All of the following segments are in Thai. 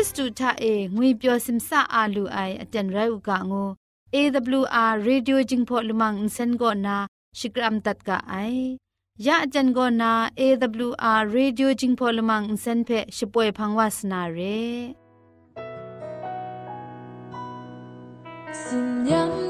ริสตูทาเองวยเปียวซิมซาอาลูไออาจารย์ไรอุกะงู AWR Radio Jingpho Lumang Insen go na Shikram tat ka ai ya ajan go na AWR Radio Jingpho Lumang Insen phe shipoi phangwa sna re สัญญาณใครพ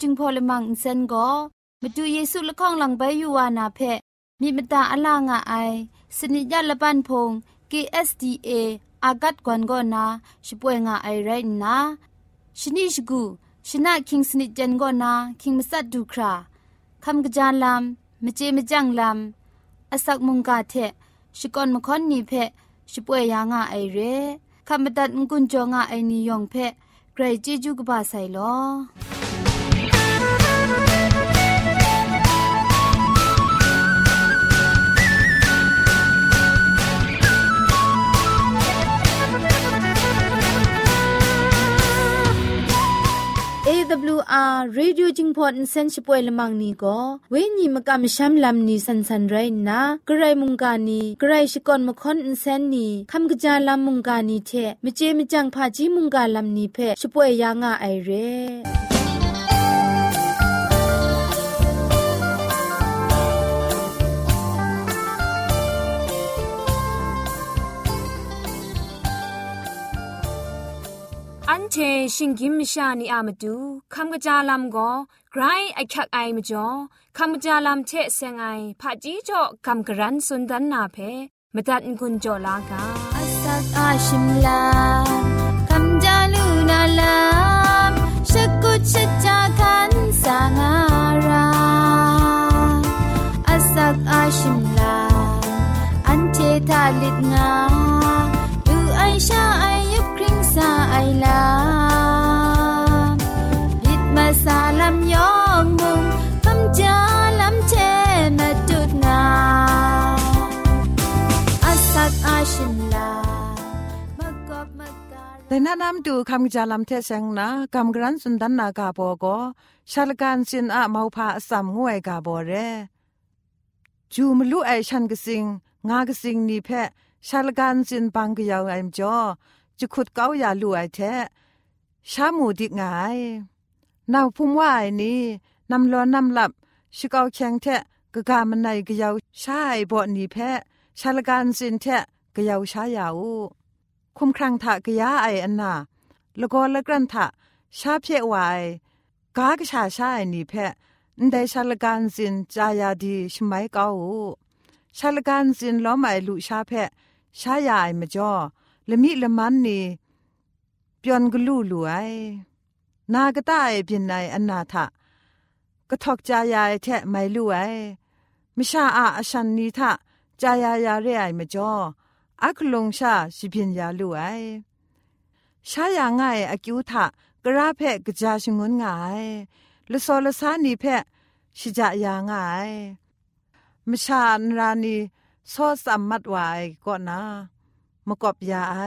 จึงพอลมังอินเซนก็มาดูเยซูละข้องหลังใบยูวานาเพมีมตาอลางอไอสนิยาละปันพง KSDA อากัดกวนก็นาช่วยงาไอไรนะชนิชกูชนะคิงสนิจันก็นาคิงมัสัดดูคราคำกระจายลำมเจมจังลำอาศักมุงกาเทชิกอนมคอนนีเพช่วยยางาไอเรคำบัดงกุนจงาไอนิยองเพไกรจิจูกบาไซลอ AWR Radio Jingpot Insenchipoi Lamang ni go we ni makam sham lam ni san san rai na grai Mungka ni grai shikon makhon insen ni kham gja lam Mungka ni the mje mjang pha ji Mungka lam ni phe Shpoi ya nga ai re เชชิงกิมชานีอามาดูคำกระจาลำก็ไกรไอคักไอมาจ่อคำกระจาลำเชเซงไอผาจีจ่อคำกระรันสุนดันนาเพมตัดกุญจ่อลากาอัสักอาชิมลาคำจาลูนาลามชกุชจาคันสางาราอัสักอาชิมลาอันเททาลิดงาดูไอชาไอ สาไอลาลิดมาสาลำยองมุงคำจาลำเชมาดุดงาอสักอาชิมลามากอบมากาแต่นะนำดูคำจาลำเทเซงนะกำกรันสุนดันนากาโบโกชาลการสินอะมาพาสัมงวยกาโบเรจูมลุไอชันกสิงงากสิงนี่เพชาลการสินปังกยาวไอมจอ จะขุดเก้าอย่าลุไอแทชาหมูดิงายนาวพุ่มว่าไอนี่นำล้อนำหลับชิเกาแข็งแทะกะกามันในกะยาวชาไอบ่นี่เพะชาลการสินแทะกะยาวชายาวคุมครังทะกะยาไออันนาล้วก็ละกรันทะชาเพียวายกากะชาชาไอนี่เพะนได้ชาลการสินจายาดีชไมเกาชาลการสินล้อมไอลุชาเพะชายาไอมจ่อ ละมิละมันนี่ปยอนกลูลูไอนากะตาไอเปียนไออันาทะกะทอกจายาไอแทะไม่ลูไอมิชาอาอชันนีทะจายายาเรไอมจออักลงชาสิพิญญาลุไอชายาง่ายอากิวทะกระเพะกะจาชงนง่ายละโซละสานีเพะชิจายาง่ายมชานรานีโซสัมมัดวายก็นา มกอบยาไอ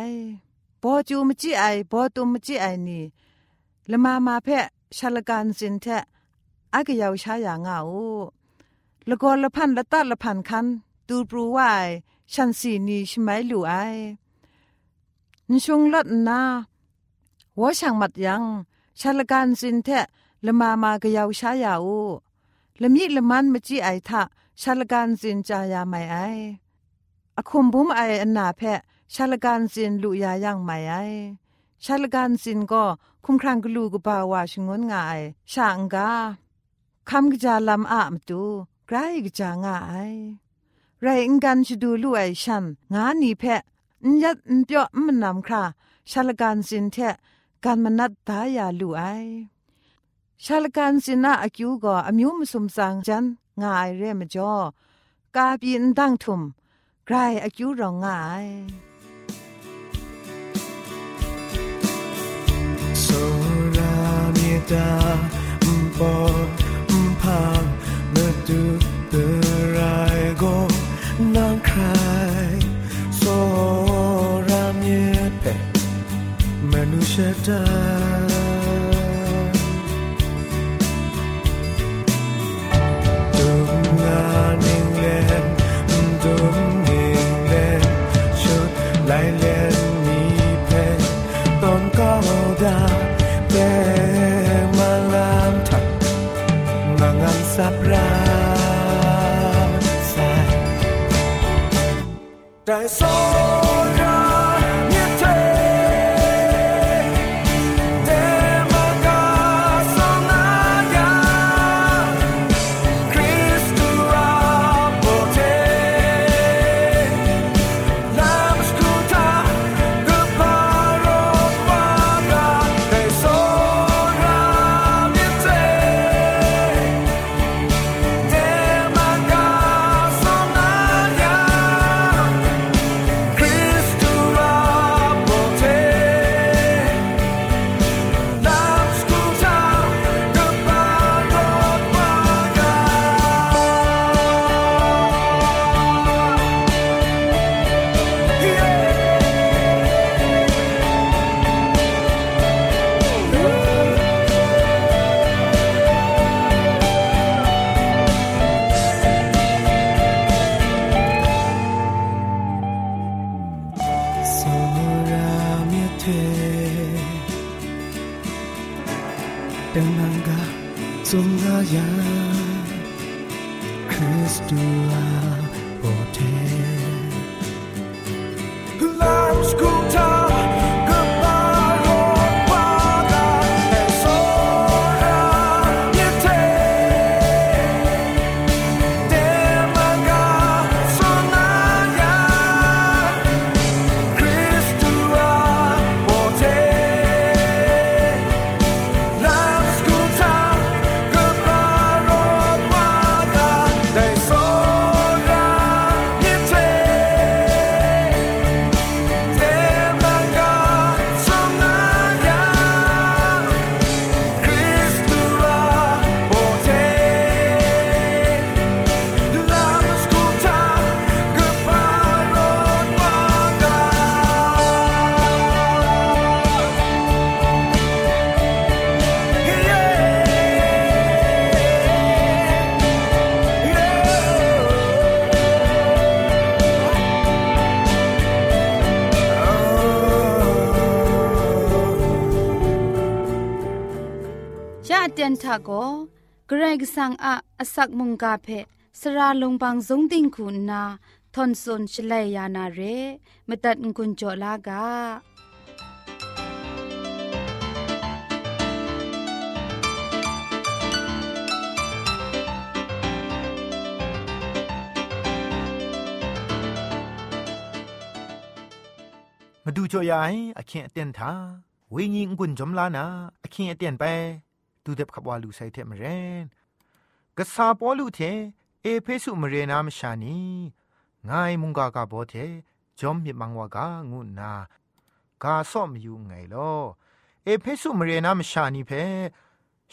ปอจูมจิไอปอตุมจิไอนี่ละมามาเพะชาลการสินแทะอากยาวชายางาอูละกอละพันละตัดละพันคันตูปรูวายฉันสีนีใช่ไหมลูไอนชงลัดนาว่าช่างมัดยังชาลการสินแทะละมามากยาวชายาอูละมีละมันมจีไอทะชาลการสินจายาไม่ไออคุมบุมไออันนาเพะ ชาลการสินลุยายังไม่ไอชาลการสินก็คุมครังกลูกบาวาชงนงายช่างกาคำกจาลำอามตูไกรกจางาย ไรอิงกันชดูลู่ไอชันงานีเพะนยัดนเปียมันนำคราชาลการสินเทะการมนัดตายาลู่ไอชาลการสินะอากิวก็อมิวมสุมสังจันงายเรมจ่อกาบีนดังทุมไกรอากิวรองงาย Soramita mpo mpang medu berai go nang cry Soramite manushata Dunga ning len dung ning len chut lai len mi pe ton cao da pe ngangan sapra sai Dai so ra nhiệt thế Để mà ca sông jan ทาโกเกรกสังอะอสักมุงกาเพสระลงบางสงติงคุณนาทอนซนชลัยยานาเรมตัดกุญจลากามาดูจอยายอเคียเตียนทาเวญิงกุนจอมลานาอเคียเตียนไป ดูเด็บขับวาลูไซเทมเรนกษาปอลูเทเอเพสุมเรนามชานีงายมุงกากาโบเทจอมมิมังวากางูนากาซ่อมอยู่ไงลอเอเพสุมเรนามชานีเพ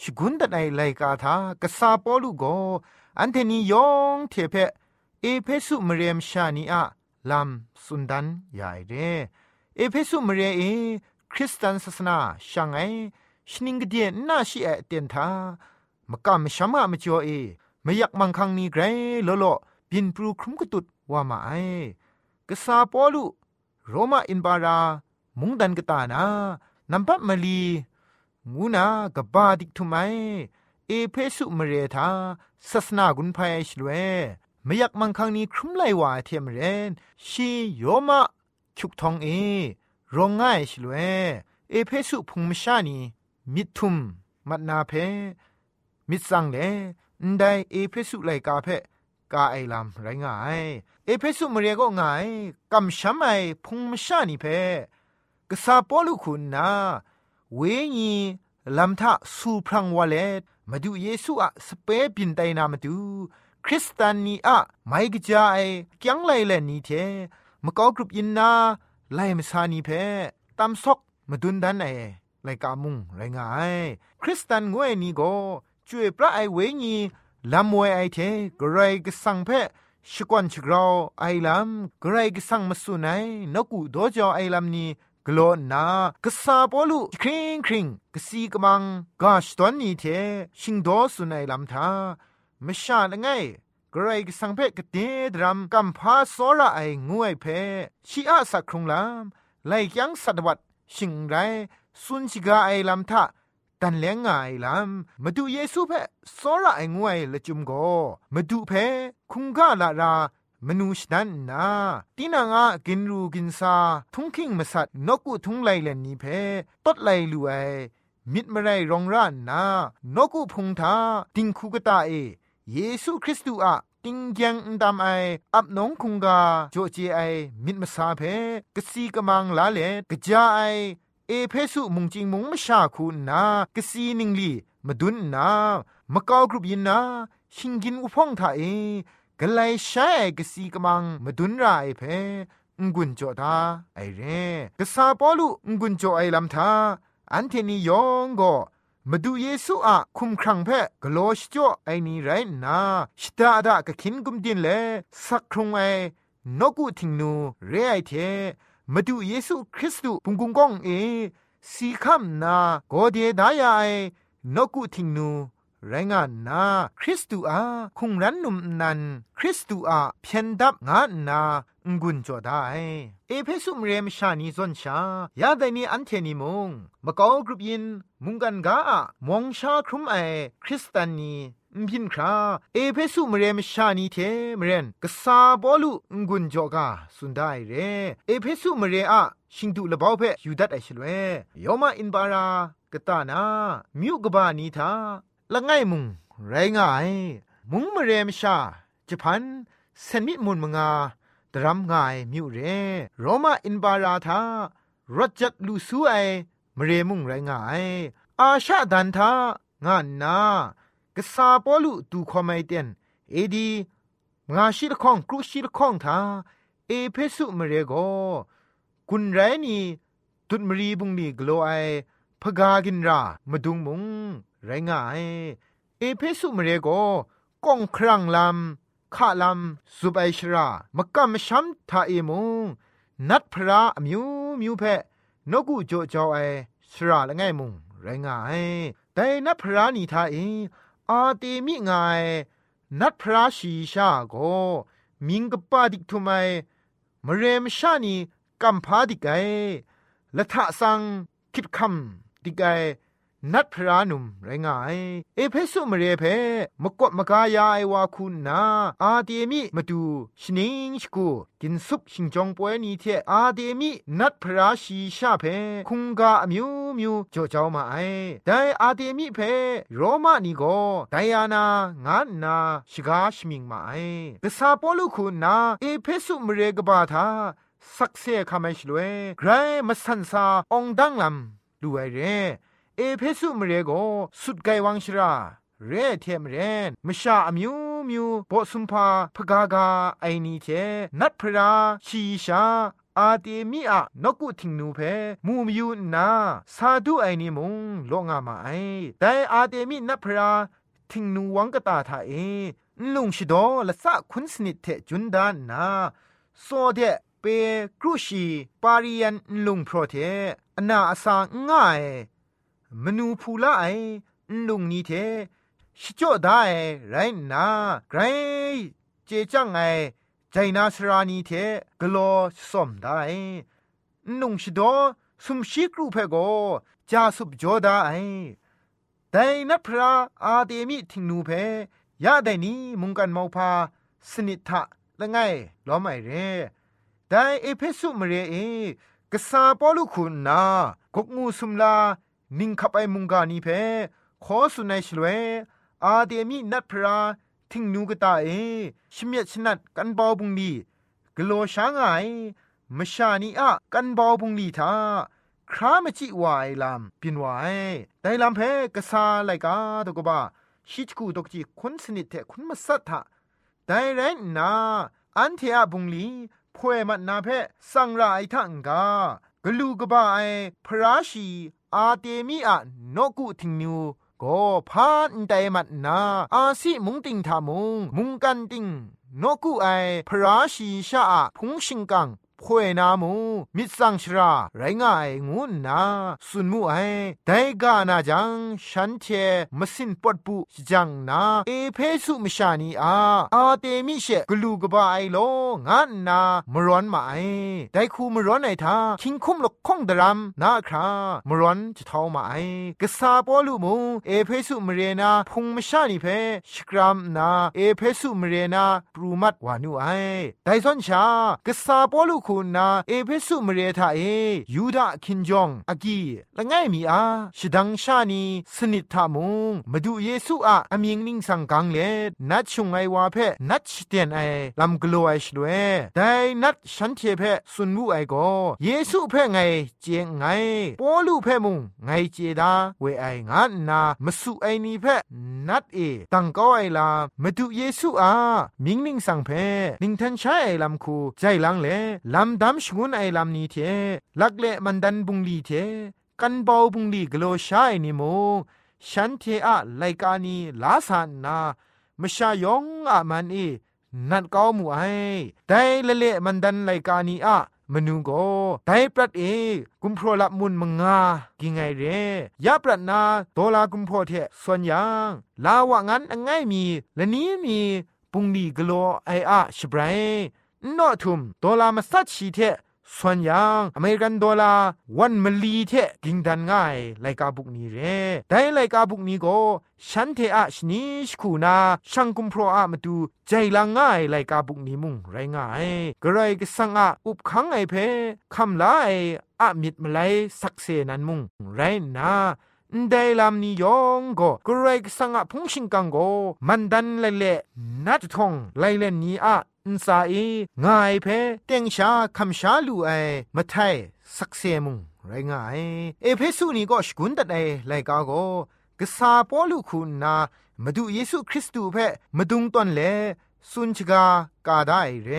ชกุนตะไนไลกาทากษาปอลูโกอันเทนียองเทเพเอเพสุมเรมชานีอะลัมสุนดันใหญ่เรเอเพสุมเรเอคริสตันศาสนาช่างไอ ชนิงกเดียนน่าชีเอเตียนทามกำมชมามจ่อเอไม่อยากมังคังนี้ไกรโลโลบินปรูครุมกตุดว่ามาไอกษาปอลุโรมาอินบารา มุงดันกตานานัมปัมลีงูนากบาดิกทุไมเอเพสุมเรธาศาสนากุนภัยชลเวไม่อยากมังคังนี้ครุมไลว่าเทียมเรนชีโยมาชุกทองเอรองง่ายชลเวเอเพสุพุงมชานี มิทุมมัดนาเพมิสังเลนไดเอเพสุไลกาเพกาไอลำไรง่าย เอเพสุมเรียก็ง่ายกำช้ำไอพุงมชานีเพกษาปอลุคุณนาเวญีลำทะสูพรังวาเลมาดูเยซูอะสเปปินไตนามาดูคริสตานีอะไม่กจายยังไลเลนีเทมกอกรุปยินนาไลมสานีเพตามซอกมาดุนดันไอ ไลกามุงไรงายคริสตันงวยนี่ก็จ่วยพระไอเวญีลำมวยไอเทกรายกสังเพชกวนชกราไอลำกรายกสังมาสุนัยนกูโดจอไอลำนี้กลอนนากษาปอลุคริงคริงกสีกมังกาชตอนนี้เทชิงโดสุนัยลำทามชาละไงกรกสังเพกเตดรัมกัมพาโซระไองวยเพชีอาสักครุงลำไลยังสัตวัดชิงไร สุนชิกาไอลำทะตันเลงไงลำมาดูเยซูเพสอระไองวยละจุมโกมาดูเพคุงกาลารามนูชนันนาตีนางากินรูกินซาทุงคิงมาสัตนกุทุงไลเลนนี้เพตดไลลูไอมิดมาไรรองร้านนานกุพงทาติงคูกตาเอ เยซูคริสต์อะติงยังดำไออับน้องคุงกาโจเจไอมิดมาซาเพกสีกมังลาเลกจาไอ เอเพสุมุงจิงมุงมชาคูนากสีนิงลีมาดุนนามะกากรุบยินนาชิงกินอุพองทาเอกไลใช้กสีกมังมาดุนราไอเพงกุนจอทาไอเร่กษาปอลุงกุนจอไอลำทาอันเทนียองก็มาดูเยซูอะคุมครังเพะกโลชจ่อไอนี่ไรนาชตาดากะคินกุมดินเลสักครุงไอนกุทิงนูเรไอเท มาดูเยซูคริสต์ปุงกุงกองเอสีคำนาโกเดดายายนกุทิงนูไรงานนาคริสตูอาคุงรันนุมนัน คริสตูอาเพียนดับงานนางุนจอดได้เอเพสุมเรมชานีซอนชายาไดนีอันเทนิมงมะกอกรุปยินมุงกันกามองชาครุมไอคริสตานี มพินคราเอเพสุมเรมชานีเทมเรนกษาบอลุงุนจอกาสุนได้เรเอเพสุมเรอะชิงตุละบ่าวเพยูดัดไอชลเวยอมาอินบารากตานามิวกบานีทาละไงมุงไรง่าย มุงมเรมชาจะพันเซนมิมุนมงาดรัมง่ายมิวเรโรมาอินบาราทารจัดลูซูไอมเรมุงไรง่าย อาชาดันทางานนา ษาปอลุตูคอมไมเตนเอดีงาชิลข้องกรุชิลข้องทาเอเพสุมเรโกกุนไรนี่ตุดมรีบุงนี่กลัวไอพกากินรามาดุงมุงไรงายเอเพสุมเรโกก้องครังลำข้าลำสุบไอชรามกำมช้ำทาเอมุงนัดพระมิวมิวเพนกุโจเจ้าไอชราละไงมุงไรงายแต่นัดพระนี่ทาเอ อาเตมิงายนัดพระชีชาโกมิงกปาดิกทุไมมเรมชานีกัมพาดิกไกละทะสังคิดคำดิกไก นัดพระนุมไรงายเอเพสุมเรเพมกดมกายาไอวาคุณนา อาเดมิมาดูชนิงชกูกินซุปชิงจองป่วยนี้เทอาเดมินัดพระชีชาเพคุงกาอมิวมิวจ่อเจ้ามาไอแต่อาเดมิเพโรมานีโกไดอานา งานนาชิกาชมิงมาไอกษาปอลุคุณนาเอเพสุมเรกบาทาสักเซคาไม่ชลวยไกรมาสันซาองดังลำดูไอเรเอเพสุมเรโกสุดไกวังชราเรเทมเรนมชาอมิวมิวบอสุมพาพกากาไอนีเทนัดพราชีชาอาเตมีอะนกุทิงนูเพมูมยูนาซาดูไอนีมุงโลงามาไอแต่อาเตมีนัพราทิงนูวังกตาทาเอลุงชิโดละสะคุณสนิทเทจุนดานนาโซเดเปกรุชีปาริยันลุงโปรเทอนาอาสาง่าย มนูพูละไอลุงนี้เทชิจ่อได้ไรนาไกรเจจังไงใจนาสรานีเทกลอสมได้นุงชิดอสุมชิกรูเพโกจาสุบจอดาไอแต่นัพระอาเดมิทิงนูเพยาได้นี้มุงกันมอพาสนิทะละไงล้อมไอเรแต่เอเพสุมเรเอกษาปอลุคุณนากกงูสุมลา นิ่งขับไอมุงกานีเพขอสุนัยชลเวอาเดมีนัดพราทิงนูกตาเอชิเมียชนัดกันบอบุงดีกโลช้างไงมชานีอะกันบอบุงดีทาครามจิวายลำปินวายแต่ลำเพกษาไลกาตกบ้าชิจกูตกจีคนสนิทเทคนมาสัทธะแต่เรนนาอันเทียบุงลีพวยมันนาเพสังรายทังกากลูกบ้าไอพระชี อาเตมีอะนกุทิงนิวก็พานไดมันนาอาสิมุงติงทามุงมุงกันติงนกุไอพระชีชาพุงชิงกัง พวยนามูมิสังชราไรงายงูนาสุนมูไอไดกานาจังฉันเทมสินปดปุจังนาเอเพสุมชานีอาอาเตมิเชกลูกบาไอโลงานนามร้อนมาไอไดคูมร้อนไอทาคิงคุมลกคงดรัมนาครามร้อนจะเท้ามาไอกษาปอลูมูเอเพสุมเรนาพุงมชานีเพชกรามนาเอเพสุมเรนาปรูมัดวานุไอไดซอนชากษาปอลูคณนาเอเพสุมเรทาเอยูดาคินจองอากีละไงมีอาชดังชานีสนิททามุงมาดูเยซูอะอเมียงนิงสังกังเลนัดชงไอวาเพนัดชเตียนไอลำกลัวไอชลเวแต่นัดฉันเทเพสุนมูไอโกเยซูเพไงเจงไงปอลูเพมุงไงเจดาเวไองานนามสุไอนีเพนัดเอตังก็ไอลามาดูเยซูอะมิงนิงสังเพนิงทันใช้ไอลำคูใจลังเลลำดำชงุนไอลำนี้เทลักเละมันดันบุงลีเทกันเบาบุงลีกโลชายนิโมฉันเทอะไลกานีลาสานนามชายองอะมันเอนัดก้ามูไอแต่ละเละมันดันไลกานีอะมนูโกไดปรัดเอกุมพรละมุนมงากิงไงเรยะปรัดนาโตลากุมพรเทส่วนยังลาวะงั้นง่ายมี และนี้มีปุงดีกโลไออะชบราย นอทุมโตลามาสัตชีเทส่วนยังอเมริกันดอลลาร์วันมลีเทกิงดันง่ายไลกาบุกนี้เรได้ไลกาบุกนี้ก็ฉันเทอะชนิชคูนาช่างกุมพรอะมาดูใจละง่ายไลกาบุกนี้มุงไรง่ายกระไรก็สังอะอุบขังไอเพคำลาไอะมิดมาไลสักเซนันมุงไรนาได้ลำนิยองก็กรก็สังอะพงชิงกังก็มันดันเละเละนัดทองไลเลนนี้อะ อินซาเองายเพเต็งชาคำชาลูไอมาไทยสักเซมุงไรงายเอเพสุนี่ก็สกุนตัดไอไลกาโกกษาปอลูคุณนามาดูเยซูคริสต์เพมาดุงตอนเลสุนชกากาได้เร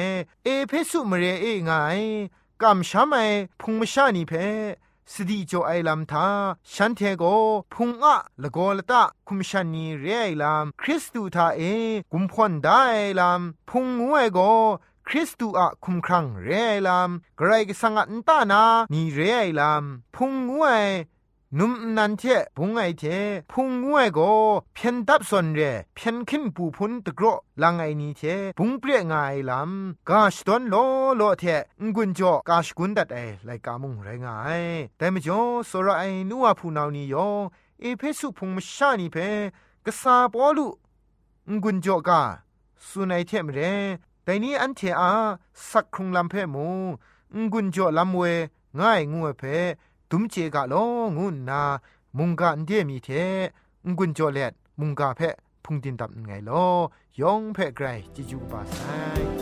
เอเพสุมเรเองายกำช้ำไอพุงมชานีเพ สดีโจไอลัมทาฉันเทโกพุงอะละโกละตะคุมชันนีเรไอลัมคริสตูทาเอกุมพอนได้ลัมพุงงวยโกคริสตูอะคุมครังเรไอลัมไกรกสังอันตานานีเรไอลัมพุงงวย นุมนันเทพุงไอเทพุงงวยโกเพียนดับสนเรเพียนขึ้นปูพุนตะกรอลังไอนีเทพุงเปรียงไอลำกาชตอนโลโลเทงกุนจ่อกาชกุนดัดไอไลกามุงไรงายแต่มจ่อสระไอนัวผู้นานี้ยองเอเพสุพุงมชานีเพกษาปอลุงกุนจ่อกาสุนัยเทมเรแต่นี้อันเทอาสักครุงลำเพมูงกุนจ่อลำเวง่ายงัวเพ ดุมเจกะโลงุนนา มุงกะอันเดียมีเทงุนจอเลดมุงกะเพพุงดินตับไงลอยองเพไกรจิจูบาไซ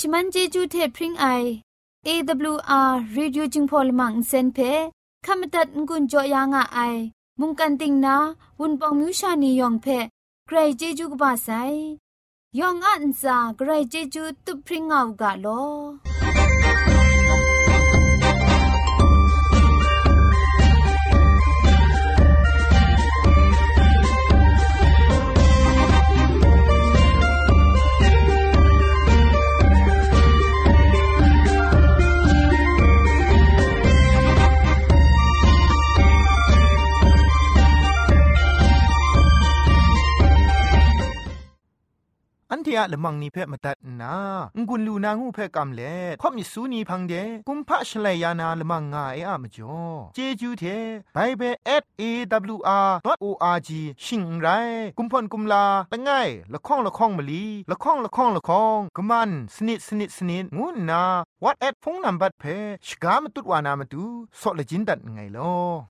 ชมันเจจูเทพริงไอ AWR Radio จึงพอลมังเซนเพขมตัดงุนจอยางอ้ายมุงกันติงนาวุนปองมิวชานียองเพใครเจจูกบาไซยองอันซาใครเจจูตุพริงเอากาโล เทียละมังนิเพ่มาตัดนางุนลูนางูเพ่กำเล่ข่อมิสูนีพังเดกุมพะชเลยานาละมังงาเออะมจ่อเจจูเทไปเบสเอวอาร์โออาร์จิชิงไรกุมพ่นกุมลาละไงละข้องละข้องมะลีละข้องละข้องละข้องกะมันสนิดสนิดสนิดงูนาวอทแอทโฟนนัมเบอร์เพชกามตุดวานามาดูสอเลจินดัดไงลอ